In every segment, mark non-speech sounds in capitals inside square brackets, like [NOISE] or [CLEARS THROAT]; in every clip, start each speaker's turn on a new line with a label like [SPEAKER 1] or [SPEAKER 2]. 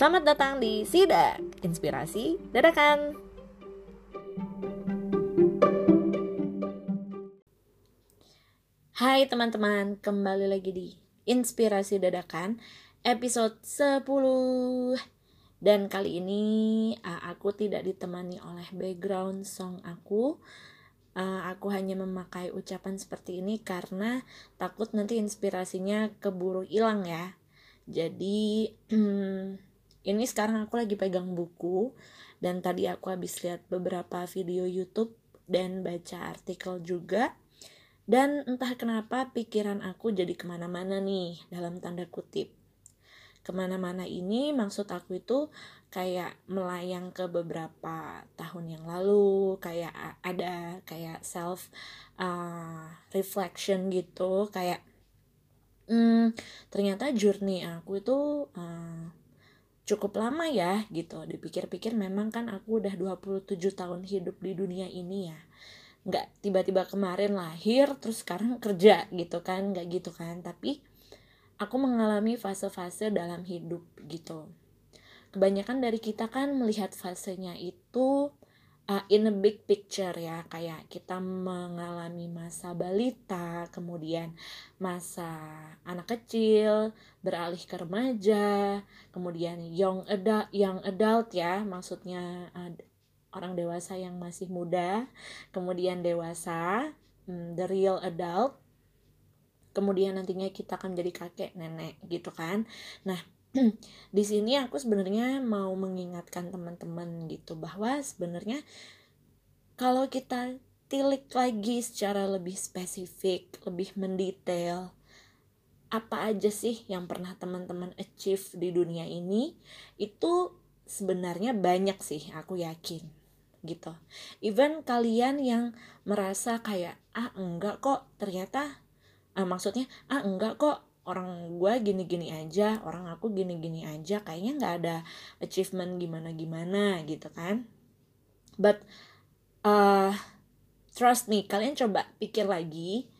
[SPEAKER 1] Selamat datang di Sidak, inspirasi dadakan. Hai teman-teman, kembali lagi di Inspirasi Dadakan episode 10. Dan kali ini aku tidak ditemani oleh background song aku. aku hanya memakai ucapan seperti ini karena takut nanti inspirasinya keburu hilang ya. Jadi [CLEARS THROAT] ini sekarang aku lagi pegang buku dan tadi aku habis lihat beberapa video YouTube dan baca artikel juga. Dan entah kenapa pikiran aku jadi ke mana-mana nih dalam tanda kutip. Ke mana-mana ini maksud aku itu kayak melayang ke beberapa tahun yang lalu kayak ada kayak self uh, reflection gitu kayak hmm, ternyata journey aku itu uh, cukup lama ya gitu. Dipikir-pikir memang kan aku udah 27 tahun hidup di dunia ini ya. Nggak tiba-tiba kemarin lahir terus sekarang kerja gitu kan. Nggak gitu kan. Tapi aku mengalami fase-fase dalam hidup gitu. Kebanyakan dari kita kan melihat fasenya itu uh, in a big picture ya kayak kita mengalami masa balita kemudian masa anak kecil beralih ke remaja kemudian young adult young adult ya maksudnya uh, orang dewasa yang masih muda kemudian dewasa um, the real adult kemudian nantinya kita akan menjadi kakek nenek gitu kan. Nah [CLEARS THROAT] di sini aku sebenarnya mau mengingatkan teman-teman gitu bahwa sebenarnya kalau kita tilik lagi secara lebih spesifik, lebih mendetail, apa aja sih yang pernah teman-teman achieve di dunia ini, itu sebenarnya banyak sih, aku yakin gitu. Even kalian yang merasa kayak ah enggak kok, ternyata ah, maksudnya ah enggak kok orang gue gini-gini aja orang aku gini-gini aja kayaknya nggak ada achievement gimana-gimana gitu kan. But uh, trust me kalian coba pikir lagi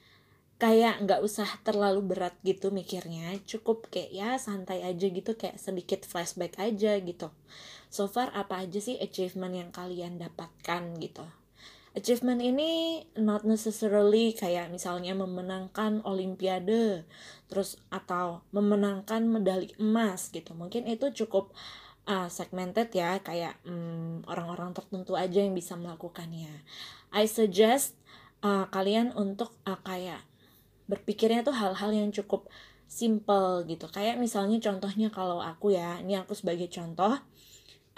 [SPEAKER 1] kayak nggak usah terlalu berat gitu mikirnya cukup kayak ya santai aja gitu kayak sedikit flashback aja gitu. So far apa aja sih achievement yang kalian dapatkan gitu achievement ini not necessarily kayak misalnya memenangkan olimpiade terus atau memenangkan medali emas gitu. Mungkin itu cukup uh, segmented ya kayak hmm, orang-orang tertentu aja yang bisa melakukannya. I suggest uh, kalian untuk uh, kayak berpikirnya tuh hal-hal yang cukup simple gitu. Kayak misalnya contohnya kalau aku ya ini aku sebagai contoh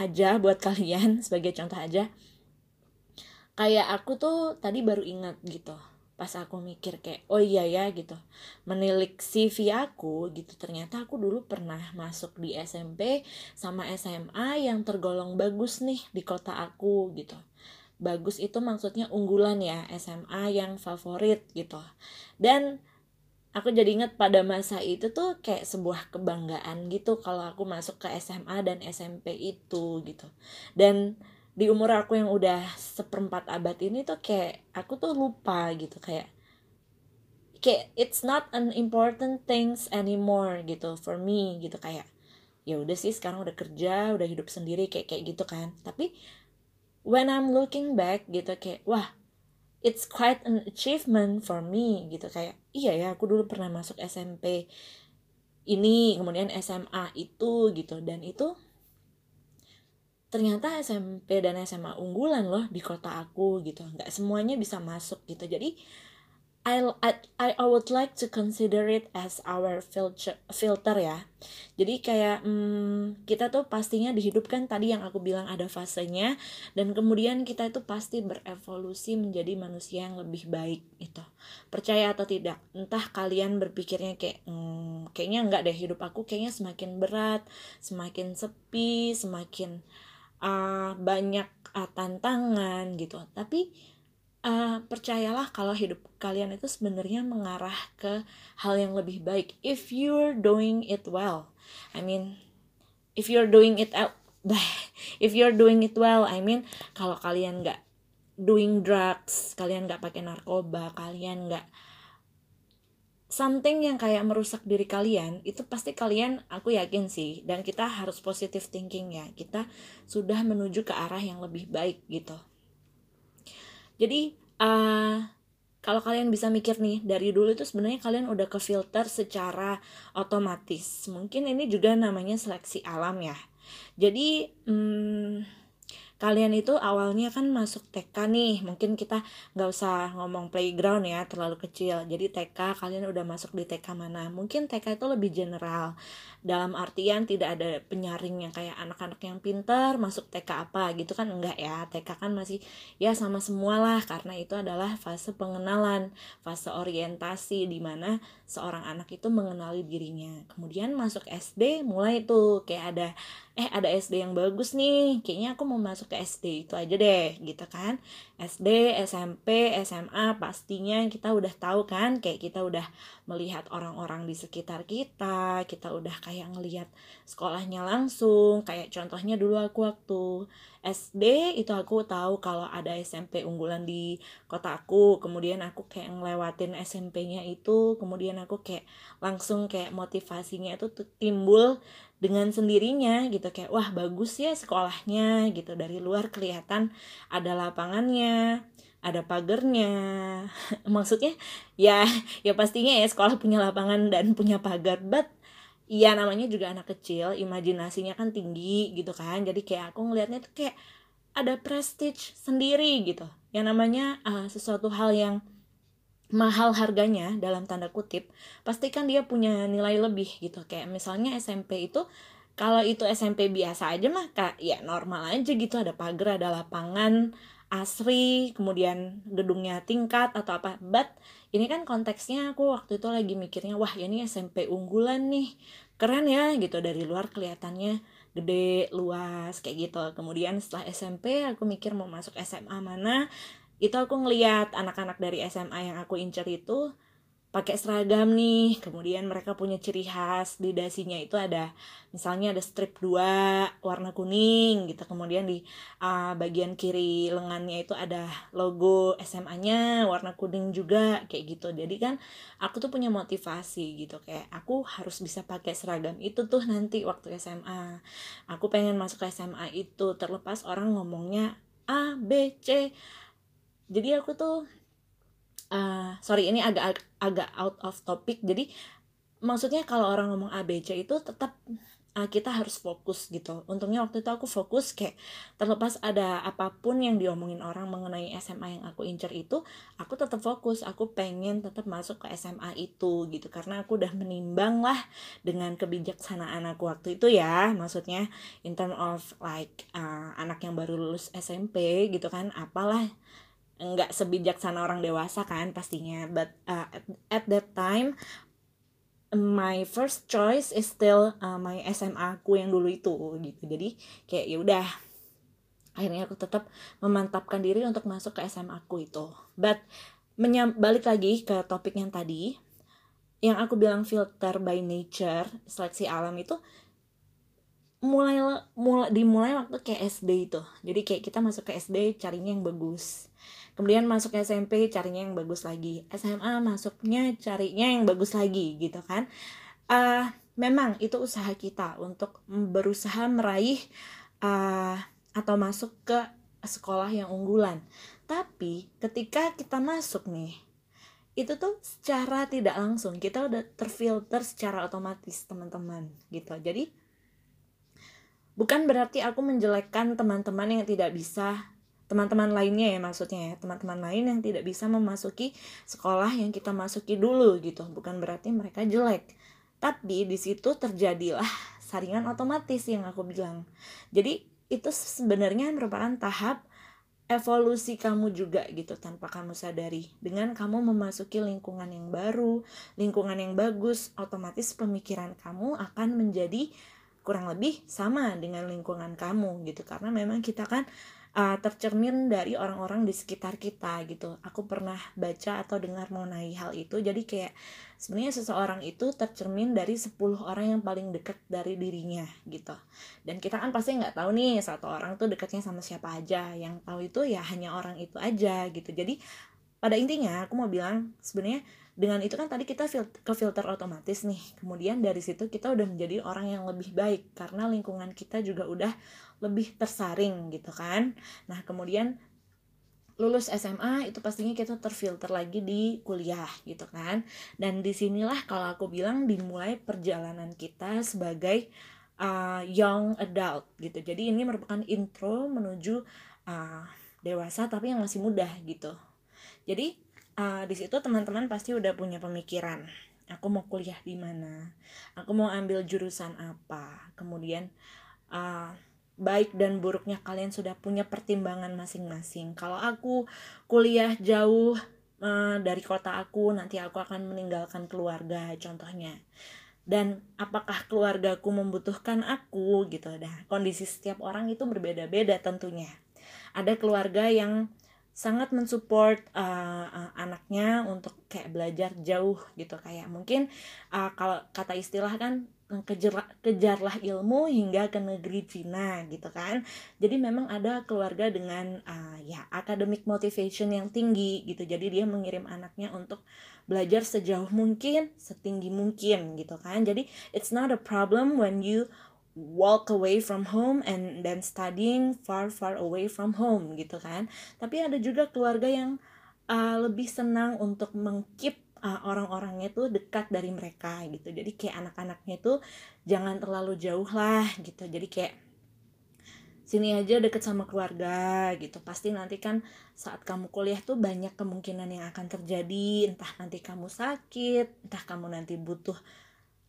[SPEAKER 1] aja buat kalian [LAUGHS] sebagai contoh aja kayak aku tuh tadi baru ingat gitu. Pas aku mikir kayak oh iya ya gitu. Menilik CV aku gitu ternyata aku dulu pernah masuk di SMP sama SMA yang tergolong bagus nih di kota aku gitu. Bagus itu maksudnya unggulan ya SMA yang favorit gitu. Dan aku jadi ingat pada masa itu tuh kayak sebuah kebanggaan gitu kalau aku masuk ke SMA dan SMP itu gitu. Dan di umur aku yang udah seperempat abad ini tuh kayak aku tuh lupa gitu kayak kayak it's not an important things anymore gitu for me gitu kayak ya udah sih sekarang udah kerja udah hidup sendiri kayak kayak gitu kan. Tapi when I'm looking back gitu kayak wah it's quite an achievement for me gitu kayak iya ya aku dulu pernah masuk SMP ini kemudian SMA itu gitu. Dan itu ternyata SMP dan SMA unggulan loh di kota aku gitu nggak semuanya bisa masuk gitu jadi I, I I would like to consider it as our filter filter ya. Jadi kayak hmm, kita tuh pastinya dihidupkan tadi yang aku bilang ada fasenya dan kemudian kita itu pasti berevolusi menjadi manusia yang lebih baik itu. Percaya atau tidak, entah kalian berpikirnya kayak hmm, kayaknya enggak deh hidup aku kayaknya semakin berat, semakin sepi, semakin banyak uh, tantangan gitu. Tapi uh, percayalah kalau hidup kalian itu sebenarnya mengarah ke hal yang lebih baik. If you're doing it well I mean if you're doing it out if you're doing it well I mean kalau kalian nggak doing drugs kalian nggak pakai narkoba kalian nggak something yang kayak merusak diri kalian itu pasti kalian aku yakin sih dan kita harus positive thinking ya kita sudah menuju ke arah yang lebih baik gitu. Jadi uh, kalau kalian bisa mikir nih dari dulu itu sebenarnya kalian udah ke filter secara otomatis. Mungkin ini juga namanya seleksi alam ya. Jadi hmm, kalian itu awalnya kan masuk TK nih mungkin kita nggak usah ngomong playground ya terlalu kecil. Jadi TK kalian udah masuk di TK mana? Mungkin TK itu lebih general. Dalam artian tidak ada penyaring yang kayak anak-anak yang pintar masuk TK apa gitu kan enggak ya. TK kan masih ya sama semua lah karena itu adalah fase pengenalan fase orientasi di mana seorang anak itu mengenali dirinya. Kemudian masuk SD mulai tuh kayak ada eh ada SD yang bagus nih kayaknya aku mau masuk ke SD itu aja deh gitu kan. SD SMP SMA pastinya kita udah tahu kan kayak kita udah melihat orang-orang di sekitar kita kita udah kayak ngelihat sekolahnya langsung kayak contohnya dulu aku waktu SD itu aku tahu kalau ada SMP unggulan di kotaku kemudian aku kayak ngelewatin SMP-nya itu kemudian aku kayak langsung kayak motivasinya itu timbul dengan sendirinya gitu. Kayak wah bagus ya sekolahnya gitu. Dari luar kelihatan ada lapangannya ada pagernya [LAUGHS] maksudnya ya ya pastinya ya sekolah punya lapangan dan punya pagar but Iya namanya juga anak kecil, imajinasinya kan tinggi gitu kan. Jadi kayak aku ngelihatnya tuh kayak ada prestige sendiri gitu. Yang namanya uh, sesuatu hal yang mahal harganya dalam tanda kutip pasti kan dia punya nilai lebih gitu kayak misalnya SMP itu kalau itu SMP biasa aja mah kak ya normal aja gitu ada pagar ada lapangan asri kemudian gedungnya tingkat atau apa. But ini kan konteksnya aku waktu itu lagi mikirnya wah ini SMP unggulan nih. Keren ya gitu. Dari luar kelihatannya gede luas kayak gitu. Kemudian setelah SMP aku mikir mau masuk SMA mana. Itu aku ngeliat anak-anak dari SMA yang aku incer itu pakai seragam nih. Kemudian mereka punya ciri khas di dasinya itu ada misalnya ada strip dua warna kuning gitu. Kemudian di uh, bagian kiri lengannya itu ada logo SMA-nya warna kuning juga kayak gitu. Jadi kan aku tuh punya motivasi gitu kayak aku harus bisa pakai seragam itu tuh nanti waktu SMA aku pengen masuk ke SMA itu terlepas orang ngomongnya A B C. Jadi aku tuh uh, sorry ini agak agak out of topic. Jadi maksudnya kalau orang ngomong ABC itu tetap uh, kita harus fokus gitu. Untungnya waktu itu aku fokus kayak terlepas ada apa pun yang diomongin orang mengenai SMA yang aku incer itu aku tetap fokus. Aku pengen tetap masuk ke SMA itu gitu. Karena aku udah menimbang lah dengan kebijaksanaan aku waktu itu ya. Maksudnya in term of like uh, anak yang baru lulus SMP gitu kan apalah nggak sebijaksana orang dewasa kan pastinya but uh, at, at that time my first choice is still uh, my SMA aku yang dulu itu gitu. Jadi kayak ya udah akhirnya aku tetap memantapkan diri untuk masuk ke SMA aku itu. But menyam balik lagi ke topik yang tadi yang aku bilang filter by nature seleksi alam itu mulai mulai dimulai waktu kayak SD itu. Jadi kayak kita masuk ke SD carinya yang bagus kemudian masuk SMP carinya yang bagus lagi. SMA masuknya carinya yang bagus lagi gitu kan. Uh, memang itu usaha kita untuk berusaha meraih uh, atau masuk ke sekolah yang unggulan. Tapi ketika kita masuk nih itu tuh secara tidak langsung kita udah terfilter secara otomatis teman-teman gitu. Jadi bukan berarti aku menjelekkan teman-teman yang tidak bisa teman-teman lainnya ya maksudnya ya. Teman-teman lain yang tidak bisa memasuki sekolah yang kita masuki dulu gitu. Bukan berarti mereka jelek. Tapi di situ terjadilah saringan otomatis yang aku bilang. Jadi itu sebenarnya merupakan tahap evolusi kamu juga gitu tanpa kamu sadari. Dengan kamu memasuki lingkungan yang baru lingkungan yang bagus otomatis pemikiran kamu akan menjadi kurang lebih sama dengan lingkungan kamu gitu. Karena memang kita kan uh, tercermin dari orang-orang di sekitar kita gitu. Aku pernah baca atau dengar mengenai hal itu. Jadi kayak sebenarnya seseorang itu tercermin dari 10 orang yang paling dekat dari dirinya gitu. Dan kita kan pasti nggak tahu nih satu orang tuh dekatnya sama siapa aja. Yang tahu itu ya hanya orang itu aja gitu. Jadi pada intinya aku mau bilang sebenarnya dengan itu kan tadi kita ke filter otomatis nih. Kemudian dari situ kita udah menjadi orang yang lebih baik karena lingkungan kita juga udah lebih tersaring gitu kan. Nah kemudian lulus SMA itu pastinya kita terfilter lagi di kuliah gitu kan. Dan di sinilah kalau aku bilang dimulai perjalanan kita sebagai uh, young adult gitu. Jadi ini merupakan intro menuju uh, dewasa tapi yang masih muda gitu. Jadi uh, di situ teman-teman pasti udah punya pemikiran aku mau kuliah di mana aku mau ambil jurusan apa. Kemudian uh, baik dan buruknya kalian sudah punya pertimbangan masing-masing. Kalau aku kuliah jauh uh, dari kota aku nanti aku akan meninggalkan keluarga contohnya. Dan apakah keluargaku membutuhkan aku gitu dah. Kondisi setiap orang itu berbeda-beda tentunya. Ada keluarga yang sangat mensupport uh, uh, anaknya untuk kayak belajar jauh gitu. Kayak mungkin uh, kalau kata istilah kan kejar kejarlah ilmu hingga ke negeri Cina gitu kan. Jadi memang ada keluarga dengan uh, ya academic motivation yang tinggi gitu. Jadi dia mengirim anaknya untuk belajar sejauh mungkin setinggi mungkin gitu kan. Jadi it's not a problem when you walk away from home and then studying far far away from home gitu kan. Tapi ada juga keluarga yang uh, lebih senang untuk mengkeep uh, orang-orangnya tuh dekat dari mereka gitu. Jadi kayak anak-anaknya tuh jangan terlalu jauh lah gitu. Jadi kayak sini aja deket sama keluarga gitu. Pasti nanti kan saat kamu kuliah tuh banyak kemungkinan yang akan terjadi. Entah nanti kamu sakit entah kamu nanti butuh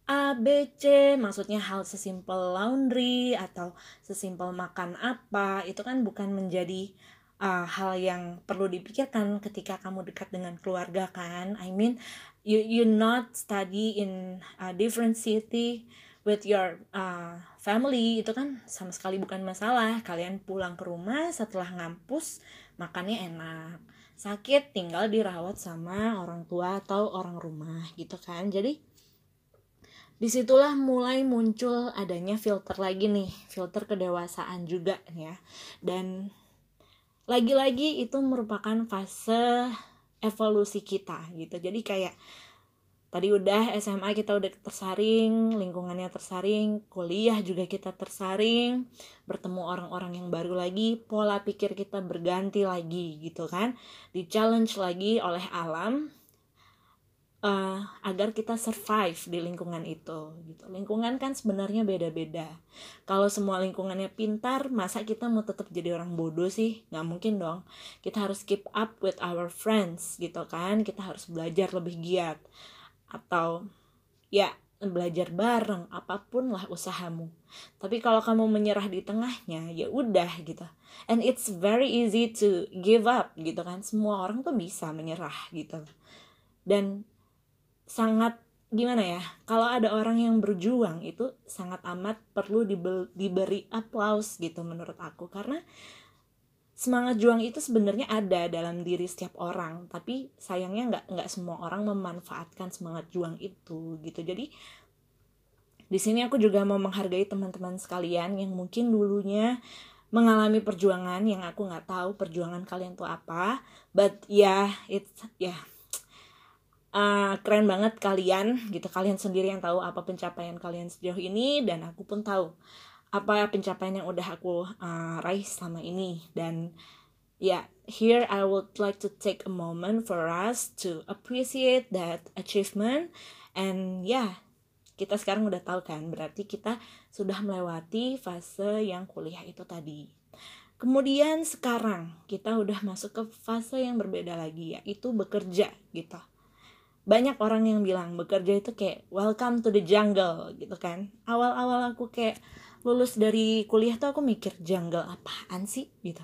[SPEAKER 1] A, B, C, maksudnya hal sesimpel laundry atau sesimpel makan apa, itu kan bukan menjadi uh, hal yang perlu dipikirkan ketika kamu dekat dengan keluarga kan. I mean, you you not study in a different city with your uh, family itu kan sama sekali bukan masalah. Kalian pulang ke rumah setelah ngampus, makannya enak. Sakit tinggal dirawat sama orang tua atau orang rumah gitu kan. Jadi di situlah mulai muncul adanya filter lagi nih filter kedewasaan juga ya. Dan lagi-lagi itu merupakan fase evolusi kita gitu. Jadi kayak tadi udah SMA kita udah tersaring lingkungannya tersaring kuliah juga kita tersaring bertemu orang-orang yang baru lagi pola pikir kita berganti lagi gitu kan. Di challenge lagi oleh alam uh, agar kita survive di lingkungan itu gitu. Lingkungan kan sebenarnya beda-beda. Kalau semua lingkungannya pintar masa kita mau tetap jadi orang bodoh sih? Nggak mungkin dong. Kita harus keep up with our friends gitu kan? Kita harus belajar lebih giat. Atau ya belajar bareng apa pun lah usahamu. Tapi kalau kamu menyerah di tengahnya ya udah gitu. And it's very easy to give up gitu kan? Semua orang tuh bisa menyerah gitu. Dan sangat gimana ya kalau ada orang yang berjuang itu sangat amat perlu diberi aplaus gitu menurut aku. Karena semangat juang itu sebenarnya ada dalam diri setiap orang tapi sayangnya nggak nggak semua orang memanfaatkan semangat juang itu gitu. Jadi di sini aku juga mau menghargai teman-teman sekalian yang mungkin dulunya mengalami perjuangan yang aku nggak tahu perjuangan kalian tuh apa but ya yeah, it's ya yeah, uh, keren banget kalian gitu. Kalian sendiri yang tahu apa pencapaian kalian sejauh ini dan aku pun tahu apa pencapaian yang udah aku uh, raih selama ini. Dan ya yeah, here I would like to take a moment for us to appreciate that achievement. And ya yeah, kita sekarang udah tahu kan berarti kita sudah melewati fase yang kuliah itu tadi. Kemudian sekarang kita udah masuk ke fase yang berbeda lagi yaitu bekerja gitu banyak orang yang bilang bekerja itu kayak welcome to the jungle gitu kan. Awal-awal aku kayak lulus dari kuliah tuh aku mikir jungle apaan sih? Gitu.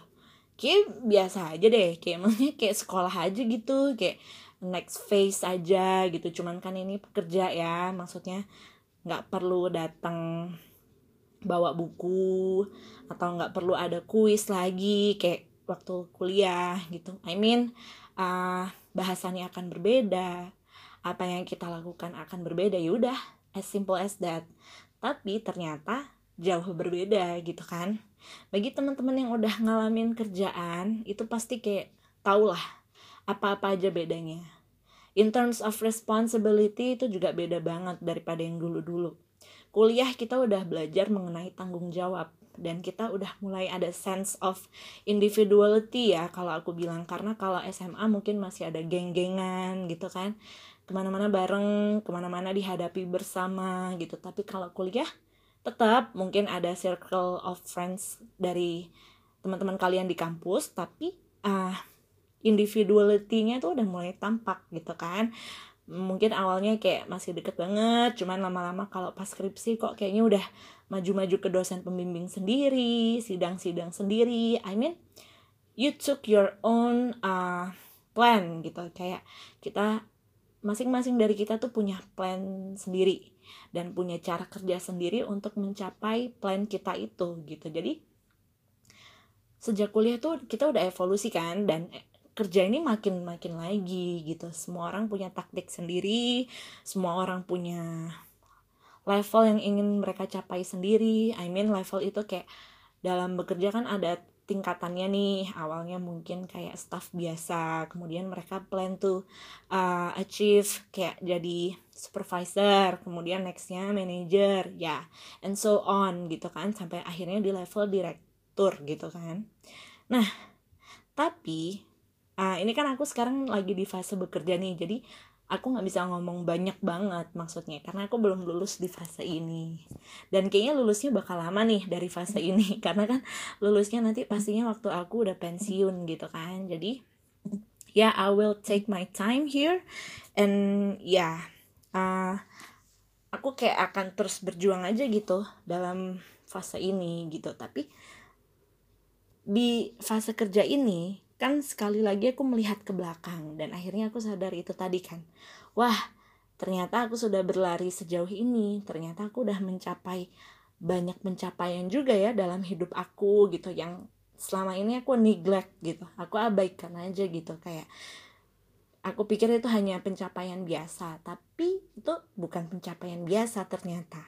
[SPEAKER 1] Kayak biasa aja deh kayak [LAUGHS] maksudnya kayak sekolah aja gitu kayak next phase aja gitu. Cuman kan ini pekerja ya maksudnya nggak perlu datang bawa buku atau nggak perlu ada kuis lagi kayak waktu kuliah gitu. I mean uh, bahasannya akan berbeda apa yang kita lakukan akan berbeda. Ya udah as simple as that. Tapi ternyata jauh berbeda gitu kan. Bagi teman-teman yang udah ngalamin kerjaan itu pasti kayak tau lah apa-apa aja bedanya. In terms of responsibility itu juga beda banget daripada yang dulu-dulu. Kuliah kita udah belajar mengenai tanggung jawab dan kita udah mulai ada sense of individuality ya kalau aku bilang. Karena kalau SMA mungkin masih ada geng-gengan gitu kan ke mana-mana bareng ke mana-mana dihadapi bersama gitu. Tapi kalau kuliah tetap mungkin ada circle of friends dari teman-teman kalian di kampus tapi uh, individuality-nya tuh udah mulai tampak gitu kan. Mungkin awalnya kayak masih deket banget cuman lama-lama kalau pas skripsi kok kayaknya udah maju-maju ke dosen pembimbing sendiri sidang-sidang sendiri. I mean you took your own uh, plan gitu. Kayak kita masing-masing dari kita tuh punya plan sendiri dan punya cara kerja sendiri untuk mencapai plan kita itu gitu. Jadi sejak kuliah tuh kita udah evolusi kan dan kerja ini makin makin lagi gitu. Semua orang punya taktik sendiri semua orang punya level yang ingin mereka capai sendiri. I mean level itu kayak dalam bekerja kan ada tingkatannya nih awalnya mungkin kayak staff biasa kemudian mereka plan to uh, achieve kayak jadi supervisor kemudian nextnya manager ya yeah, and so on gitu kan sampai akhirnya di level direktur gitu kan. Nah tapi uh, ini kan aku sekarang lagi di fase bekerja nih jadi aku nggak bisa ngomong banyak banget maksudnya karena aku belum lulus di fase ini. Dan kayaknya lulusnya bakal lama nih dari fase ini [LAUGHS] karena kan lulusnya nanti pastinya waktu aku udah pensiun gitu kan. Jadi ya yeah, I will take my time here. And ya yeah, uh, aku kayak akan terus berjuang aja gitu dalam fase ini gitu. Tapi di fase kerja ini kan sekali lagi aku melihat ke belakang dan akhirnya aku sadar itu tadi kan. Wah ternyata aku sudah berlari sejauh ini. Ternyata aku udah mencapai banyak pencapaian juga ya dalam hidup aku gitu yang selama ini aku neglect gitu. Aku abaikan aja gitu kayak aku pikir itu hanya pencapaian biasa tapi itu bukan pencapaian biasa ternyata.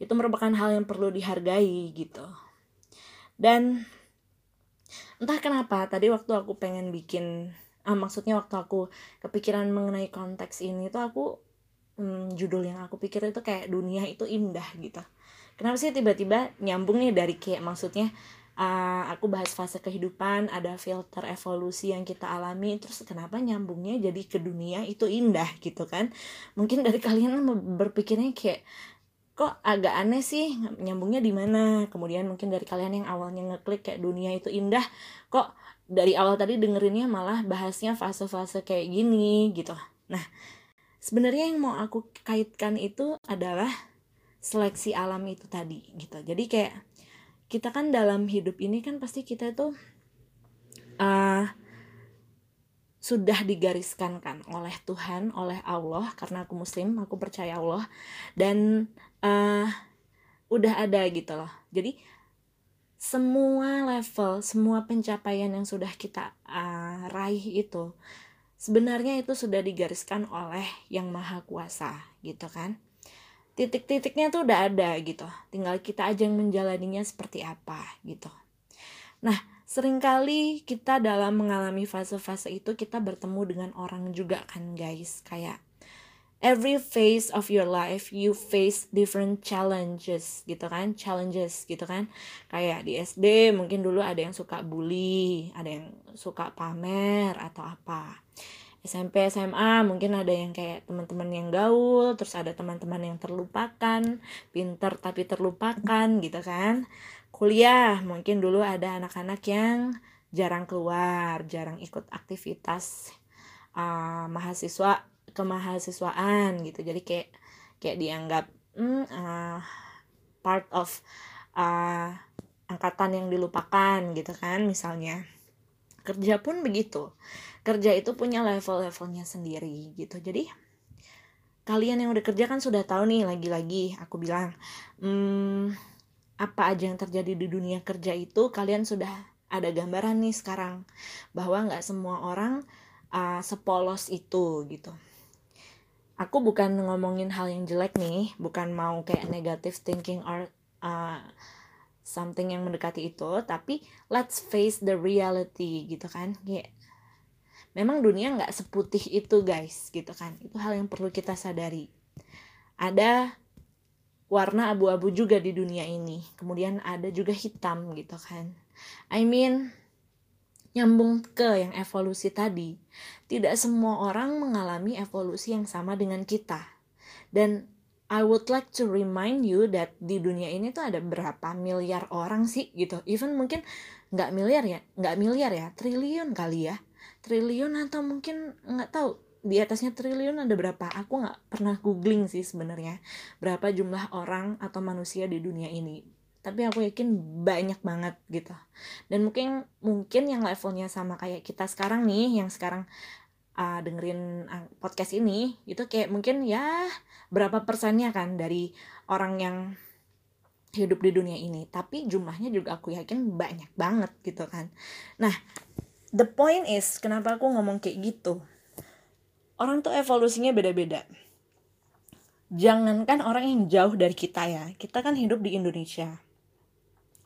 [SPEAKER 1] Itu merupakan hal yang perlu dihargai gitu. Dan entah kenapa tadi waktu aku pengen bikin ah, maksudnya waktu aku kepikiran mengenai konteks ini tuh aku hmm, judul yang aku pikir itu kayak dunia itu indah gitu. Kenapa sih tiba-tiba nyambung nih dari kayak maksudnya uh, aku bahas fase kehidupan ada filter evolusi yang kita alami terus kenapa nyambungnya jadi ke dunia itu indah gitu kan? Mungkin dari kalian berpikirnya kayak kok agak aneh sih nyambungnya di mana? Kemudian mungkin dari kalian yang awalnya ngeklik kayak dunia itu indah kok dari awal tadi dengerinnya malah bahasnya fase-fase kayak gini gitu. Nah sebenarnya yang mau aku kaitkan itu adalah seleksi alam itu tadi gitu. Jadi kayak kita kan dalam hidup ini kan pasti kita tuh uh, sudah digariskan kan oleh Tuhan, oleh Allah karena aku muslim, aku percaya Allah. Dan uh, udah ada gitu loh. Jadi semua level semua pencapaian yang sudah kita uh, raih itu sebenarnya itu sudah digariskan oleh yang maha kuasa gitu kan. Titik-titiknya tuh udah ada gitu. Tinggal kita aja yang menjalaninya seperti apa gitu. Nah sering kali kita dalam mengalami fase-fase itu kita bertemu dengan orang juga kan guys. Kayak every phase of your life you face different challenges gitu kan? Challenges gitu kan? Kayak di SD mungkin dulu ada yang suka bully ada yang suka pamer atau apa. SMP SMA mungkin ada yang kayak teman-teman yang gaul terus ada teman-teman yang terlupakan pinter tapi terlupakan gitu kan? Kuliah mungkin dulu ada anak-anak yang jarang keluar jarang ikut aktivitas uh, mahasiswa kemahasiswaan gitu. Jadi kayak kayak dianggap mm, uh, part of uh, angkatan yang dilupakan gitu kan misalnya. Kerja pun begitu. Kerja itu punya level-levelnya sendiri gitu. Jadi kalian yang udah kerja kan sudah tahu nih lagi-lagi aku bilang hmm, apa aja yang terjadi di dunia kerja itu kalian sudah ada gambaran nih sekarang bahwa nggak semua orang uh, sepolos itu gitu aku bukan ngomongin hal yang jelek nih bukan mau kayak negative thinking or uh, something yang mendekati itu tapi let's face the reality gitu kan. Kayak memang dunia nggak seputih itu guys gitu kan. Itu hal yang perlu kita sadari. Ada warna abu-abu juga di dunia ini. Kemudian ada juga hitam gitu kan. I mean nyambung ke yang evolusi tadi tidak semua orang mengalami evolusi yang sama dengan kita dan I would like to remind you that di dunia ini tuh ada berapa miliar orang sih gitu. Even mungkin nggak miliar ya, nggak miliar ya, triliun kali ya, triliun atau mungkin nggak tahu di atasnya triliun ada berapa. Aku nggak pernah googling sih sebenarnya berapa jumlah orang atau manusia di dunia ini. Tapi aku yakin banyak banget gitu. Dan mungkin mungkin yang levelnya sama kayak kita sekarang nih, yang sekarang uh, dengerin uh, podcast ini itu kayak mungkin ya berapa persennya kan dari orang yang hidup di dunia ini. Tapi jumlahnya juga aku yakin banyak banget gitu kan. Nah the point is kenapa aku ngomong kayak gitu? Orang tuh evolusinya beda-beda. Jangankan orang yang jauh dari kita ya. Kita kan hidup di Indonesia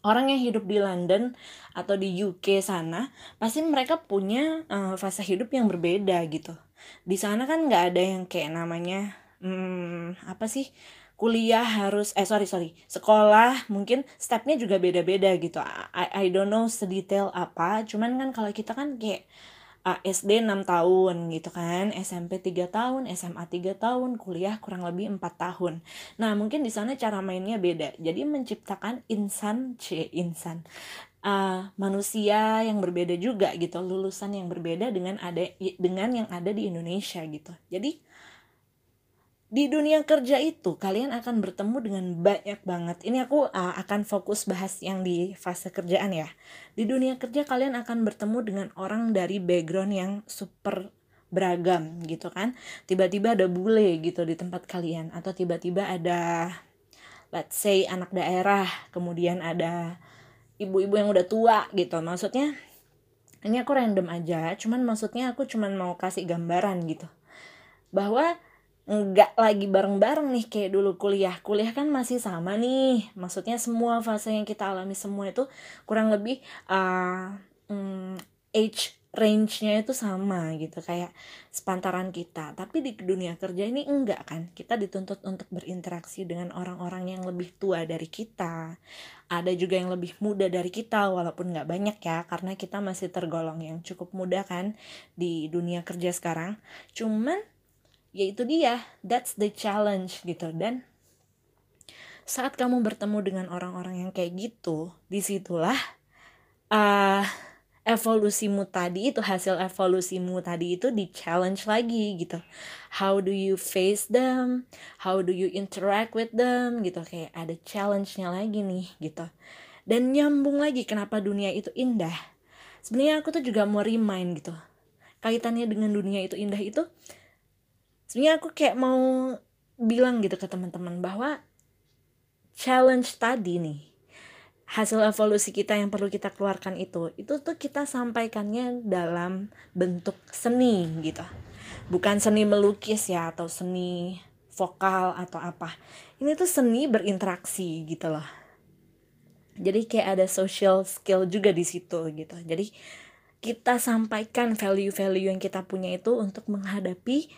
[SPEAKER 1] orang yang hidup di London atau di UK sana pasti mereka punya uh, fase hidup yang berbeda gitu. Di sana kan nggak ada yang kayak namanya hmm, apa sih kuliah harus eh sorry sorry sekolah mungkin stepnya juga beda-beda gitu. I, I don't know sedetail apa cuman kan kalau kita kan kayak SD 6 tahun gitu kan, SMP 3 tahun, SMA 3 tahun, kuliah kurang lebih 4 tahun. Nah, mungkin di sana cara mainnya beda. Jadi menciptakan insan, c insan. Uh, manusia yang berbeda juga gitu, lulusan yang berbeda dengan ada dengan yang ada di Indonesia gitu. Jadi di dunia kerja itu kalian akan bertemu dengan banyak banget. Ini aku uh, akan fokus bahas yang di fase kerjaan ya. Di dunia kerja kalian akan bertemu dengan orang dari background yang super beragam gitu kan. Tiba-tiba ada bule gitu di tempat kalian atau tiba-tiba ada let's say anak daerah, kemudian ada ibu-ibu yang udah tua gitu. Maksudnya ini aku random aja, cuman maksudnya aku cuman mau kasih gambaran gitu. Bahwa nggak lagi bareng-bareng nih kayak dulu kuliah. Kuliah kan masih sama nih. Maksudnya semua fase yang kita alami semua itu kurang lebih uh, um, age range-nya itu sama gitu kayak sepantaran kita. Tapi di dunia kerja ini enggak kan. Kita dituntut untuk berinteraksi dengan orang-orang yang lebih tua dari kita. Ada juga yang lebih muda dari kita walaupun nggak banyak ya karena kita masih tergolong yang cukup muda kan di dunia kerja sekarang. Cuman yaitu dia. That's the challenge gitu. Dan saat kamu bertemu dengan orang-orang yang kayak gitu di situlah uh, evolusimu tadi itu hasil evolusimu tadi itu di challenge lagi gitu. How do you face them? How do you interact with them? Gitu kayak ada challenge-nya lagi nih gitu. Dan nyambung lagi kenapa dunia itu indah. Sebenarnya aku tuh juga mau remind gitu. Kaitannya dengan dunia itu indah itu sebenarnya aku kayak mau bilang gitu ke teman-teman bahwa challenge tadi nih hasil evolusi kita yang perlu kita keluarkan itu itu tuh kita sampaikannya dalam bentuk seni gitu. Bukan seni melukis ya atau seni vokal atau apa. Ini tuh seni berinteraksi gitu loh. Jadi kayak ada social skill juga di situ gitu. Jadi kita sampaikan value-value yang kita punya itu untuk menghadapi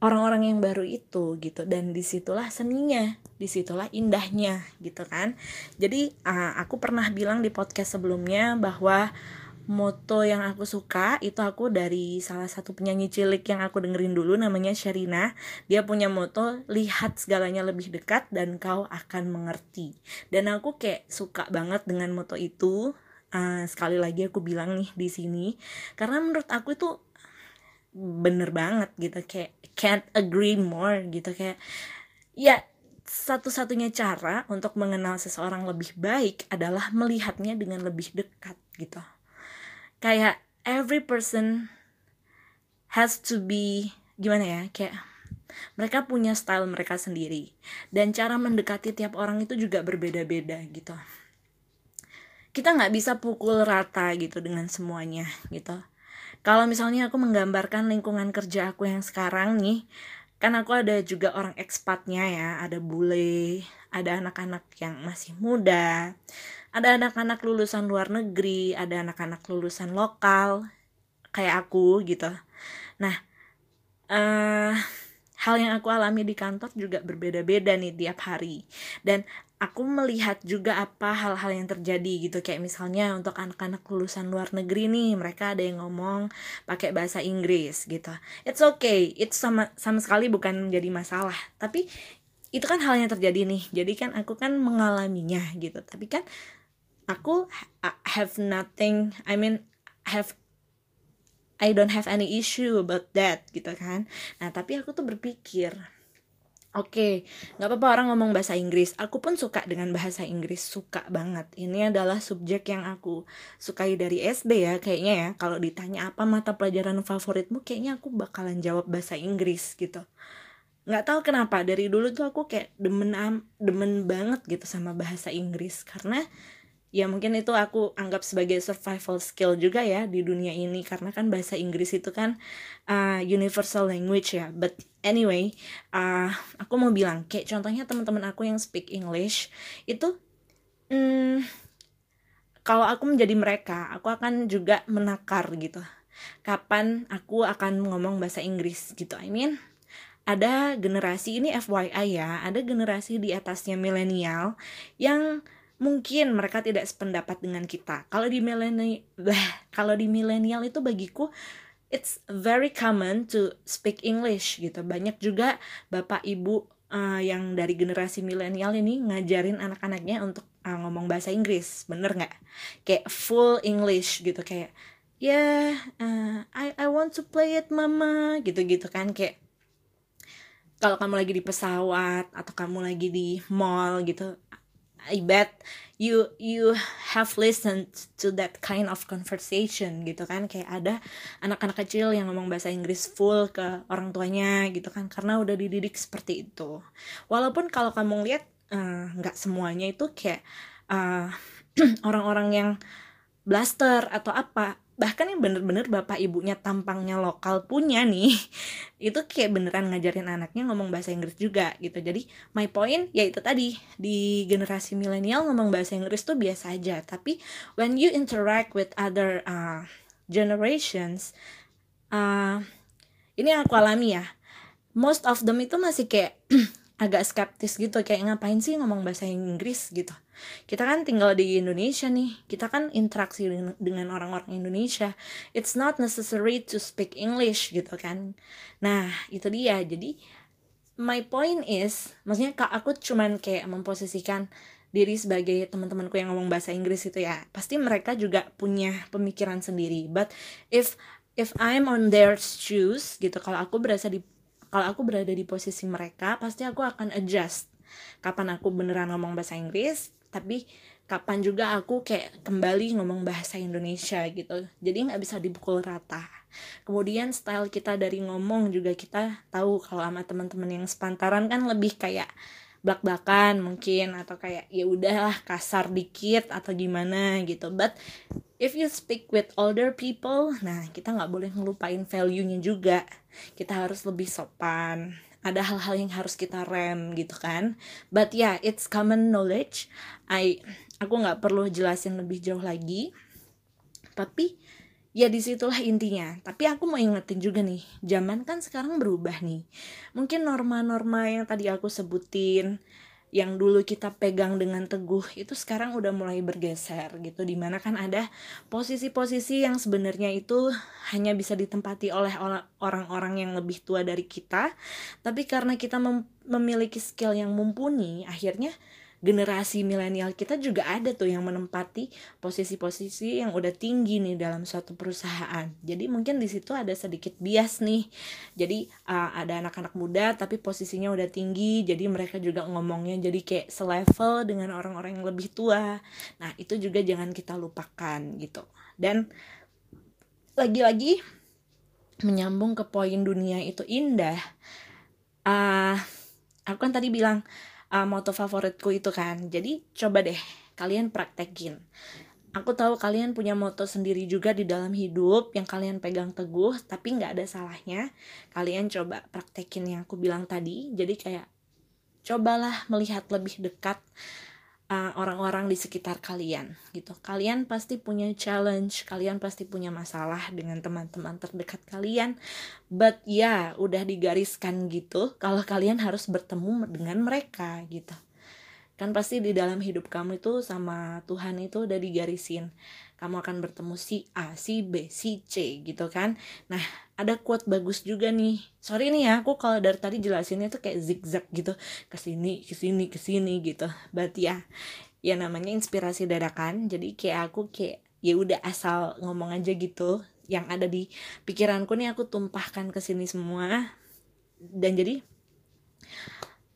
[SPEAKER 1] orang-orang yang baru itu gitu. Dan di situlah seninya di situlah indahnya gitu kan. Jadi uh, aku pernah bilang di podcast sebelumnya bahwa moto yang aku suka itu aku dari salah satu penyanyi cilik yang aku dengerin dulu namanya Sherina. Dia punya moto lihat segalanya lebih dekat dan kau akan mengerti. Dan aku kayak suka banget dengan moto itu. Uh, sekali lagi aku bilang nih di sini karena menurut aku itu bener banget gitu kayak can't agree more gitu kayak ya satu-satunya cara untuk mengenal seseorang lebih baik adalah melihatnya dengan lebih dekat gitu. Kayak every person has to be gimana ya kayak mereka punya style mereka sendiri. Dan cara mendekati tiap orang itu juga berbeda-beda gitu. Kita nggak bisa pukul rata gitu dengan semuanya gitu kalau misalnya aku menggambarkan lingkungan kerja aku yang sekarang nih kan aku ada juga orang ekspatnya ya. Ada bule ada anak-anak yang masih muda ada anak-anak lulusan luar negeri ada anak-anak lulusan lokal kayak aku gitu. Nah uh, hal yang aku alami di kantor juga berbeda-beda nih tiap hari. Dan aku melihat juga apa hal-hal yang terjadi gitu. Kayak misalnya untuk anak-anak lulusan luar negeri nih mereka ada yang ngomong pakai bahasa Inggris gitu. It's okay itu sama sama sekali bukan menjadi masalah. Tapi itu kan hal yang terjadi nih. Jadi kan aku kan mengalaminya gitu. Tapi kan aku have nothing I mean have I don't have any issue about that gitu kan. Nah tapi aku tuh berpikir oke okay, nggak apa-apa orang ngomong bahasa Inggris. Aku pun suka dengan bahasa Inggris suka banget. Ini adalah subjek yang aku sukai dari SD ya kayaknya ya. Kalau ditanya apa mata pelajaran favoritmu kayaknya aku bakalan jawab bahasa Inggris gitu. Nggak tahu kenapa dari dulu tuh aku kayak demen demen banget gitu sama bahasa Inggris. Karena ya mungkin itu aku anggap sebagai survival skill juga ya di dunia ini. Karena kan bahasa Inggris itu kan uh, universal language ya. But anyway uh, aku mau bilang kayak contohnya teman-teman aku yang speak English itu hmm, kalau aku menjadi mereka aku akan juga menakar gitu. Kapan aku akan ngomong bahasa Inggris gitu. I mean ada generasi ini FYI ya, ada generasi di atasnya milenial yang mungkin mereka tidak sependapat dengan kita. Kalau di milenial, kalau di milenial itu bagiku it's very common to speak English gitu. Banyak juga bapak ibu uh, yang dari generasi milenial ini ngajarin anak-anaknya untuk uh, ngomong bahasa Inggris, bener nggak? Kayak full English gitu kayak ya yeah, uh, I I want to play it mama gitu-gitu kan kayak kalau kamu lagi di pesawat atau kamu lagi di mall gitu I bet you you have listened to that kind of conversation gitu kan. Kayak ada anak-anak kecil yang ngomong bahasa Inggris full ke orang tuanya gitu kan. Karena udah dididik seperti itu. Walaupun kalau kamu lihat eh, nggak uh, semuanya itu kayak orang eh, [CLEARS THROAT] orang-orang yang blaster atau apa bahkan yang bener-bener bapak ibunya tampangnya lokal punya nih [LAUGHS] itu kayak beneran ngajarin anaknya ngomong bahasa Inggris juga gitu. Jadi my point ya itu tadi di generasi milenial ngomong bahasa Inggris tuh biasa aja. Tapi when you interact with other uh, generations uh, ini yang aku alami ya. Most of them itu masih kayak [CLEARS THROAT] agak skeptis gitu kayak ngapain sih ngomong bahasa Inggris gitu. Kita kan tinggal di Indonesia nih kita kan interaksi dengan orang-orang Indonesia. It's not necessary to speak English gitu kan. Nah itu dia. Jadi my point is maksudnya kak aku cuman kayak memposisikan diri sebagai teman-temanku yang ngomong bahasa Inggris itu ya. Pasti mereka juga punya pemikiran sendiri. But if if I'm on their shoes gitu kalau aku berasa di kalau aku berada di posisi mereka pasti aku akan adjust kapan aku beneran ngomong bahasa Inggris tapi kapan juga aku kayak kembali ngomong bahasa Indonesia gitu. Jadi nggak bisa dipukul rata. Kemudian style kita dari ngomong juga kita tahu kalau sama teman-teman yang sepantaran kan lebih kayak blak-blakan mungkin atau kayak ya udahlah kasar dikit atau gimana gitu. But if you speak with older people nah kita nggak boleh ngelupain value-nya juga. Kita harus lebih sopan. Ada hal-hal yang harus kita rem gitu kan. But yeah it's common knowledge. I aku nggak perlu jelasin lebih jauh lagi. Tapi ya di situlah intinya. Tapi aku mau ingetin juga nih zaman kan sekarang berubah nih. Mungkin norma-norma yang tadi aku sebutin yang dulu kita pegang dengan teguh itu sekarang udah mulai bergeser gitu. Di mana kan ada posisi-posisi yang sebenarnya itu hanya bisa ditempati oleh orang-orang yang lebih tua dari kita. Tapi karena kita mem memiliki skill yang mumpuni akhirnya generasi milenial kita juga ada tuh yang menempati posisi-posisi yang udah tinggi nih dalam suatu perusahaan. Jadi mungkin di situ ada sedikit bias nih. Jadi uh, ada anak-anak muda tapi posisinya udah tinggi, jadi mereka juga ngomongnya jadi kayak selevel dengan orang-orang yang lebih tua. Nah, itu juga jangan kita lupakan gitu. Dan lagi-lagi menyambung ke poin dunia itu indah. Uh, aku kan tadi bilang uh, moto favoritku itu kan. Jadi coba deh kalian praktekin. Aku tahu kalian punya moto sendiri juga di dalam hidup yang kalian pegang teguh tapi nggak ada salahnya. Kalian coba praktekin yang aku bilang tadi. Jadi kayak cobalah melihat lebih dekat orang orang-orang di sekitar kalian gitu. Kalian pasti punya challenge, kalian pasti punya masalah dengan teman-teman terdekat kalian. But ya, yeah, udah digariskan gitu kalau kalian harus bertemu dengan mereka gitu. Kan pasti di dalam hidup kamu itu sama Tuhan itu udah digarisin kamu akan bertemu si A, si B, si C gitu kan. Nah, ada quote bagus juga nih. Sorry nih ya, aku kalau dari tadi jelasinnya tuh kayak zigzag gitu. ke sini, ke sini, ke sini gitu. Berarti ya, ya namanya inspirasi dadakan. Jadi kayak aku kayak ya udah asal ngomong aja gitu. Yang ada di pikiranku nih aku tumpahkan ke sini semua. Dan jadi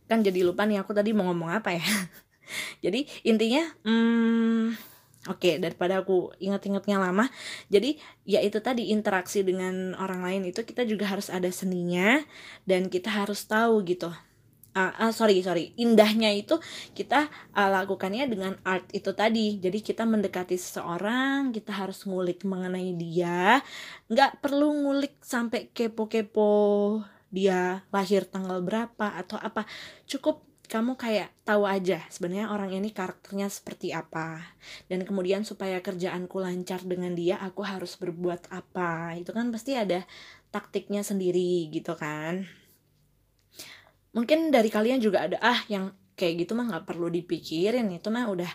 [SPEAKER 1] kan jadi lupa nih aku tadi mau ngomong apa ya. [LAUGHS] jadi intinya hmm, Oke, daripada aku ingat-ingatnya lama. Jadi, ya itu tadi interaksi dengan orang lain itu kita juga harus ada seninya dan kita harus tahu gitu. Uh, uh, sorry sorry indahnya itu kita uh, lakukannya dengan art itu tadi jadi kita mendekati seseorang kita harus ngulik mengenai dia nggak perlu ngulik sampai kepo-kepo dia lahir tanggal berapa atau apa cukup kamu kayak tahu aja sebenarnya orang ini karakternya seperti apa. Dan kemudian supaya kerjaanku lancar dengan dia aku harus berbuat apa. Itu kan pasti ada taktiknya sendiri gitu kan. Mungkin dari kalian juga ada ah yang kayak gitu mah nggak perlu dipikirin. Itu mah udah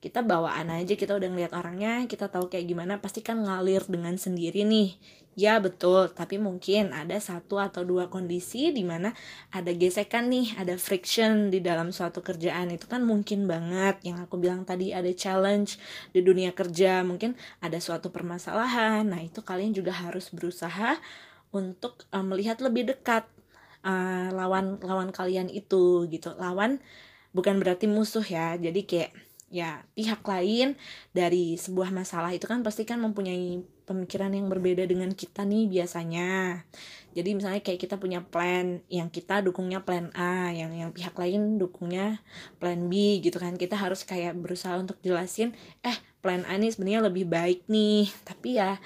[SPEAKER 1] kita bawaan aja kita udah ngeliat orangnya kita tahu kayak gimana. Pasti kan ngalir dengan sendiri nih ya betul. Tapi mungkin ada satu atau dua kondisi di mana ada gesekan nih ada friction di dalam suatu kerjaan. Itu kan mungkin banget. Yang aku bilang tadi ada challenge di dunia kerja. Mungkin ada suatu permasalahan. Nah itu kalian juga harus berusaha untuk uh, melihat lebih dekat uh, lawan lawan kalian itu gitu. Lawan bukan berarti musuh ya. Jadi kayak ya pihak lain dari sebuah masalah itu kan pasti kan mempunyai pemikiran yang berbeda dengan kita nih biasanya. Jadi misalnya kayak kita punya plan yang kita dukungnya plan A yang yang pihak lain dukungnya plan B gitu kan. Kita harus kayak berusaha untuk jelasin eh plan A nih sebenarnya lebih baik nih. Tapi ya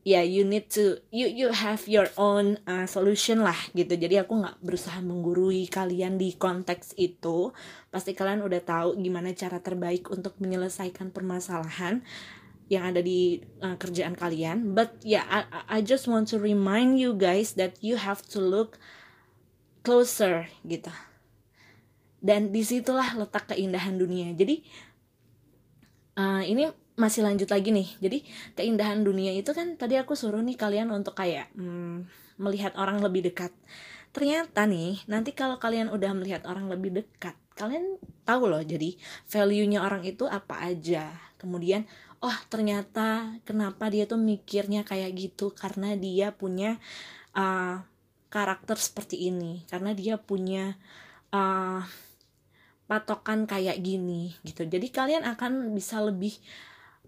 [SPEAKER 1] ya yeah, you need to you you have your own uh, solution lah gitu. Jadi aku nggak berusaha menggurui kalian di konteks itu. Pasti kalian udah tahu gimana cara terbaik untuk menyelesaikan permasalahan yang ada di uh, kerjaan kalian. But yeah I, I just want to remind you guys that you have to look closer gitu. Dan di situlah letak keindahan dunia. Jadi uh, ini masih lanjut lagi nih. Jadi keindahan dunia itu kan tadi aku suruh nih kalian untuk kayak hmm, melihat orang lebih dekat. Ternyata nih nanti kalau kalian udah melihat orang lebih dekat kalian tahu loh jadi value-nya orang itu apa aja. Kemudian oh ternyata kenapa dia tuh mikirnya kayak gitu? Karena dia punya uh, karakter seperti ini. Karena dia punya uh, patokan kayak gini gitu. Jadi kalian akan bisa lebih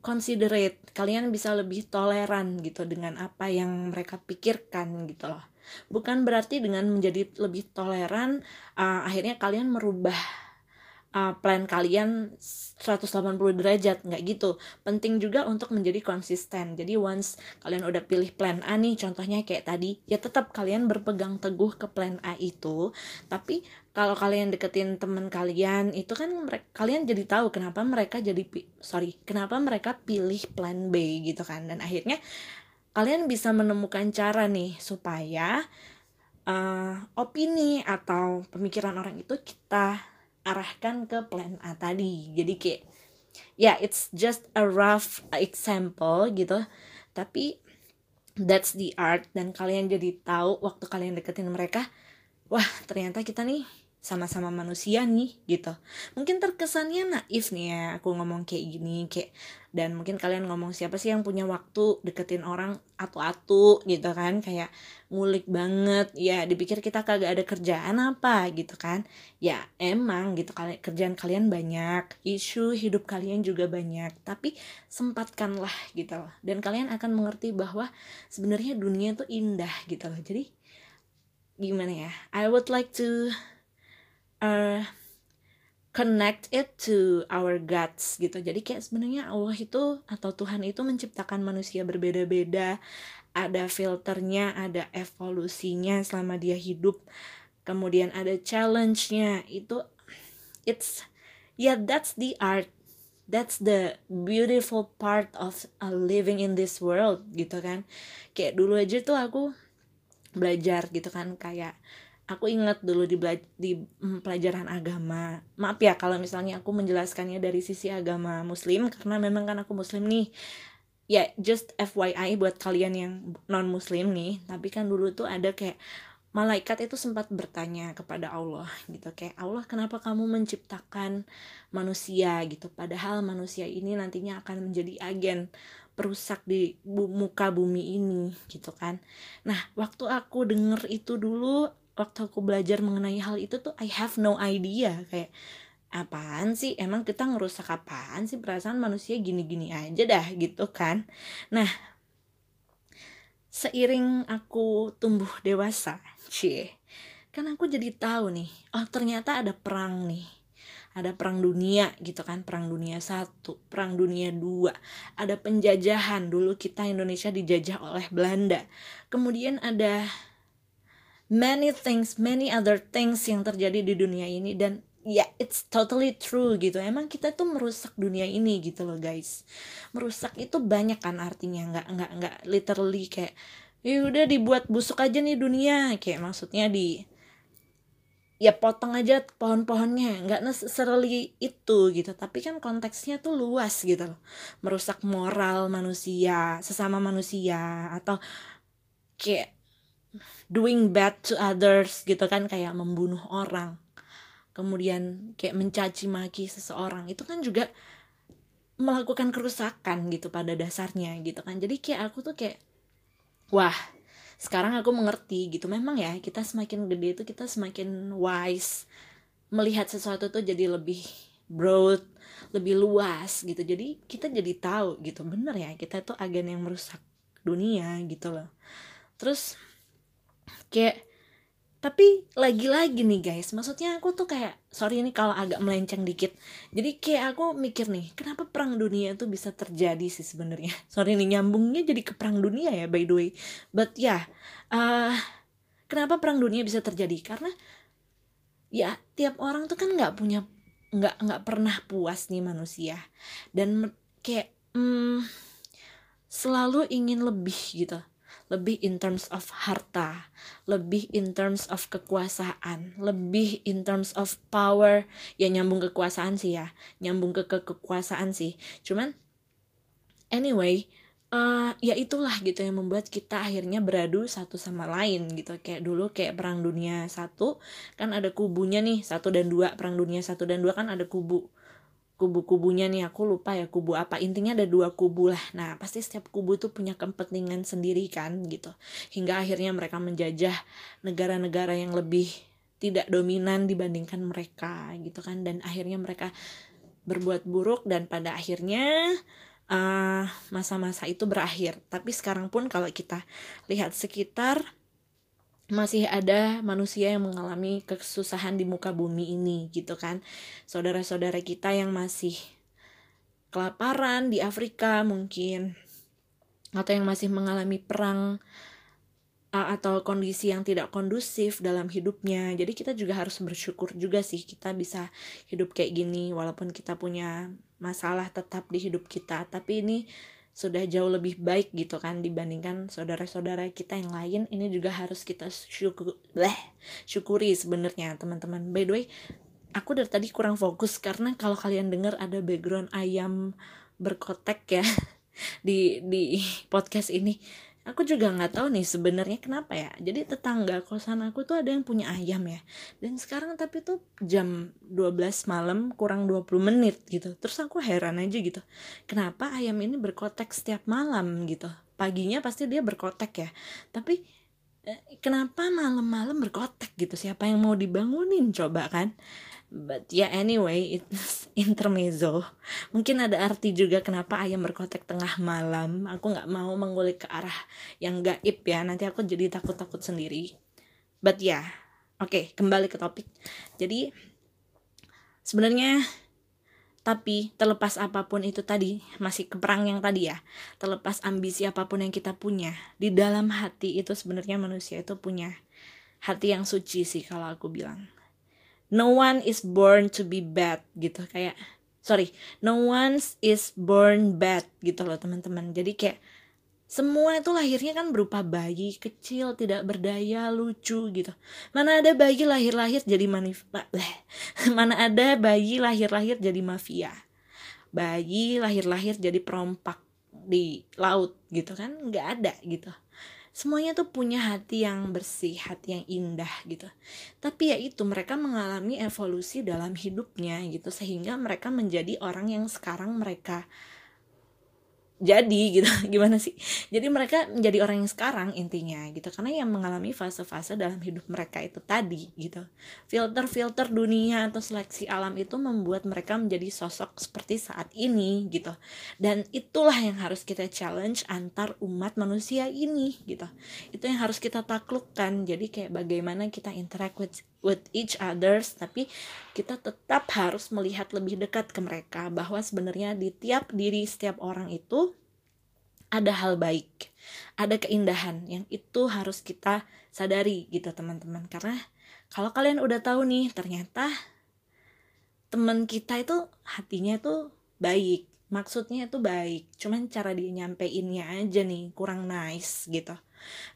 [SPEAKER 1] considerate. Kalian bisa lebih toleran gitu dengan apa yang mereka pikirkan gitu loh. Bukan berarti dengan menjadi lebih toleran uh, akhirnya kalian merubah uh, plan kalian 180 derajat nggak gitu. Penting juga untuk menjadi konsisten. Jadi once kalian udah pilih plan A nih contohnya kayak tadi ya tetap kalian berpegang teguh ke plan A itu. Tapi kalau kalian deketin temen kalian itu kan mereka, kalian jadi tahu kenapa mereka jadi sorry kenapa mereka pilih plan B gitu kan. Dan akhirnya kalian bisa menemukan cara nih supaya uh, opini atau pemikiran orang itu kita arahkan ke plan A tadi. Jadi kayak ya yeah, it's just a rough example gitu. Tapi that's the art. Dan kalian jadi tahu waktu kalian deketin mereka wah ternyata kita nih sama-sama manusia nih gitu. Mungkin terkesannya naif nih ya aku ngomong kayak gini kayak dan mungkin kalian ngomong siapa sih yang punya waktu deketin orang atu-atu gitu kan kayak ngulik banget. Ya dipikir kita kagak ada kerjaan apa gitu kan. Ya emang gitu kalian kerjaan kalian banyak isu hidup kalian juga banyak tapi sempatkanlah gitu loh. Dan kalian akan mengerti bahwa sebenarnya dunia tuh indah gitu loh. Jadi gimana ya I would like to uh, connect it to our gods gitu. Jadi kayak sebenarnya Allah itu atau Tuhan itu menciptakan manusia berbeda-beda. Ada filternya ada evolusinya selama dia hidup. Kemudian ada challenge-nya. Itu it's yeah that's the art. That's the beautiful part of uh, living in this world gitu kan. Kayak dulu aja tuh aku belajar gitu kan kayak aku ingat dulu di di mm, pelajaran agama. Maaf ya kalau misalnya aku menjelaskannya dari sisi agama muslim karena memang kan aku muslim nih. Ya just FYI buat kalian yang non muslim nih. Tapi kan dulu tuh ada kayak malaikat itu sempat bertanya kepada Allah gitu kayak Allah kenapa kamu menciptakan manusia? gitu. Padahal manusia ini nantinya akan menjadi agen perusak di bu muka bumi ini gitu kan. Nah waktu aku denger itu dulu waktu aku belajar mengenai hal itu tuh I have no idea. Kayak apaan sih? Emang kita ngerusak apaan sih perasaan manusia gini-gini aja dah gitu kan. Nah seiring aku tumbuh dewasa cie kan aku jadi tahu nih oh ternyata ada perang nih. Ada perang dunia gitu kan perang dunia satu perang dunia dua. Ada penjajahan dulu kita Indonesia dijajah oleh Belanda. Kemudian ada many things many other things yang terjadi di dunia ini dan ya yeah, it's totally true gitu. Emang kita tuh merusak dunia ini gitu loh guys. Merusak itu banyak kan artinya nggak nggak nggak literally kayak ya udah dibuat busuk aja nih dunia. Kayak maksudnya di ya potong aja pohon-pohonnya. Nggak necessarily itu gitu tapi kan konteksnya tuh luas gitu loh. Merusak moral manusia sesama manusia atau kayak doing bad to others gitu kan kayak membunuh orang. Kemudian kayak mencaci maki seseorang. Itu kan juga melakukan kerusakan gitu pada dasarnya gitu kan. Jadi kayak aku tuh kayak wah sekarang aku mengerti gitu. Memang ya kita semakin gede itu kita semakin wise. Melihat sesuatu tuh jadi lebih broad lebih luas gitu. Jadi kita jadi tahu gitu. Bener ya kita tuh agen yang merusak dunia gitu loh. Terus kayak tapi lagi-lagi nih guys. Maksudnya aku tuh kayak sorry ini kalau agak melenceng dikit. Jadi kayak aku mikir nih kenapa perang dunia tuh bisa terjadi sih sebenarnya? [LAUGHS] Sorry nih nyambungnya jadi ke perang dunia ya by the way. But ya yeah, uh, kenapa perang dunia bisa terjadi? Karena ya tiap orang tuh kan nggak punya nggak nggak pernah puas nih manusia. Dan kayak hmm, selalu ingin lebih gitu lebih in terms of harta, lebih in terms of kekuasaan, lebih in terms of power, ya nyambung kekuasaan sih ya, nyambung ke, ke kekuasaan sih. Cuman anyway, uh, ya itulah gitu yang membuat kita akhirnya beradu satu sama lain gitu. Kayak dulu kayak perang dunia satu kan ada kubunya nih satu dan dua. Perang dunia satu dan dua kan ada kubu kubu-kubunya nih aku lupa ya kubu apa. Intinya ada dua kubu lah. Nah pasti setiap kubu tuh punya kepentingan sendiri kan gitu. Hingga akhirnya mereka menjajah negara-negara yang lebih tidak dominan dibandingkan mereka gitu kan. Dan akhirnya mereka berbuat buruk dan pada akhirnya uh, masa-masa uh, itu berakhir. Tapi sekarang pun kalau kita lihat sekitar masih ada manusia yang mengalami kesusahan di muka bumi ini gitu kan. Saudara-saudara kita yang masih kelaparan di Afrika mungkin atau yang masih mengalami perang atau kondisi yang tidak kondusif dalam hidupnya. Jadi kita juga harus bersyukur juga sih kita bisa hidup kayak gini walaupun kita punya masalah tetap di hidup kita. Tapi ini sudah jauh lebih baik gitu kan dibandingkan saudara-saudara kita yang lain. Ini juga harus kita syukur bleh, syukuri sebenarnya teman-teman. By the way aku dari tadi kurang fokus karena kalau kalian dengar ada background ayam berkotek ya [LAUGHS] di di podcast ini aku juga nggak tahu nih sebenarnya kenapa ya. Jadi tetangga kosan aku tuh ada yang punya ayam ya. Dan sekarang tapi tuh jam 12 malam kurang 20 menit gitu. Terus aku heran aja gitu kenapa ayam ini berkotek setiap malam gitu? Paginya pasti dia berkotek ya. Tapi eh, kenapa malam-malam berkotek gitu? Siapa yang mau dibangunin coba kan but yeah anyway it's [LAUGHS] intermezzo. Mungkin ada arti juga kenapa ayam berkotek tengah malam. Aku nggak mau mengulik ke arah yang gaib ya. Nanti aku jadi takut-takut sendiri. But ya yeah. oke okay, kembali ke topik. Jadi sebenarnya tapi terlepas apa pun itu tadi masih ke perang yang tadi ya. Terlepas ambisi apa pun yang kita punya di dalam hati itu sebenarnya manusia itu punya hati yang suci sih kalau aku bilang no one is born to be bad gitu. Kayak sorry no one is born bad gitu loh teman-teman. Jadi kayak semua itu lahirnya kan berupa bayi kecil tidak berdaya lucu gitu. Mana ada bayi lahir-lahir jadi manif [LAUGHS] mana ada bayi lahir-lahir jadi mafia? Bayi lahir-lahir jadi perompak di laut gitu kan? Nggak ada gitu semuanya tuh punya hati yang bersih, hati yang indah gitu. Tapi ya itu mereka mengalami evolusi dalam hidupnya gitu sehingga mereka menjadi orang yang sekarang mereka jadi gitu. [LAUGHS] Gimana sih? Jadi mereka menjadi orang yang sekarang intinya gitu. Karena yang mengalami fase-fase dalam hidup mereka itu tadi gitu. Filter-filter dunia atau seleksi alam itu membuat mereka menjadi sosok seperti saat ini gitu. Dan itulah yang harus kita challenge antar umat manusia ini gitu. Itu yang harus kita taklukkan. Jadi kayak bagaimana kita interact with with each others tapi kita tetap harus melihat lebih dekat ke mereka bahwa sebenarnya di tiap diri setiap orang itu ada hal baik ada keindahan yang itu harus kita sadari gitu teman-teman. Karena kalau kalian udah tahu nih ternyata teman kita itu hatinya itu baik maksudnya itu baik cuman cara dia nyampeinnya aja nih kurang nice gitu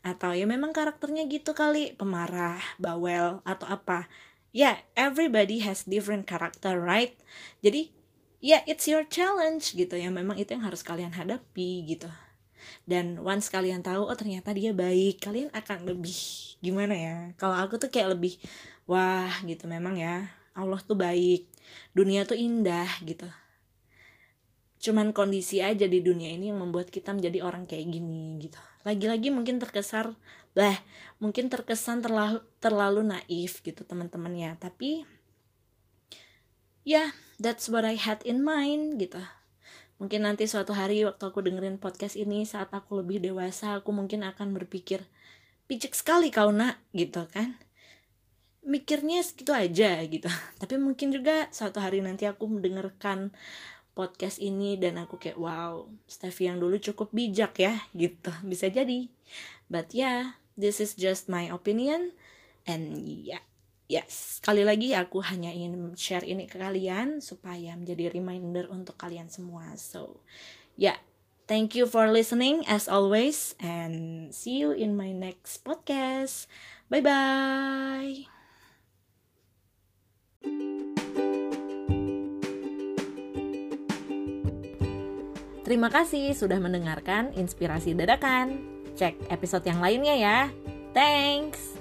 [SPEAKER 1] atau ya memang karakternya gitu kali pemarah bawel atau apa. Ya yeah, everybody has different character right? Jadi ya yeah, it's your challenge gitu ya. Memang itu yang harus kalian hadapi gitu. Dan once kalian tahu oh ternyata dia baik kalian akan lebih gimana ya? Kalau aku tuh kayak lebih wah gitu. Memang ya Allah tuh baik dunia tuh indah gitu cuman kondisi aja di dunia ini yang membuat kita menjadi orang kayak gini gitu. Lagi-lagi mungkin terkesan lah mungkin terkesan terlalu terlalu naif gitu teman-teman ya tapi ya yeah, that's what I had in mind gitu. Mungkin nanti suatu hari waktu aku dengerin podcast ini saat aku lebih dewasa aku mungkin akan berpikir picik sekali kau nak gitu kan. Mikirnya segitu aja gitu. [LAUGHS] Tapi mungkin juga suatu hari nanti aku mendengarkan podcast ini dan aku kayak wow Steffi yang dulu cukup bijak ya gitu. [LAUGHS] Bisa jadi. But yeah this is just my opinion. And yeah yes. Sekali lagi aku hanya ingin share ini ke kalian supaya menjadi reminder untuk kalian semua. So yeah. Thank you for listening as always and see you in my next podcast. Bye bye Terima kasih sudah mendengarkan inspirasi dadakan. Cek episode yang lainnya ya. Thanks.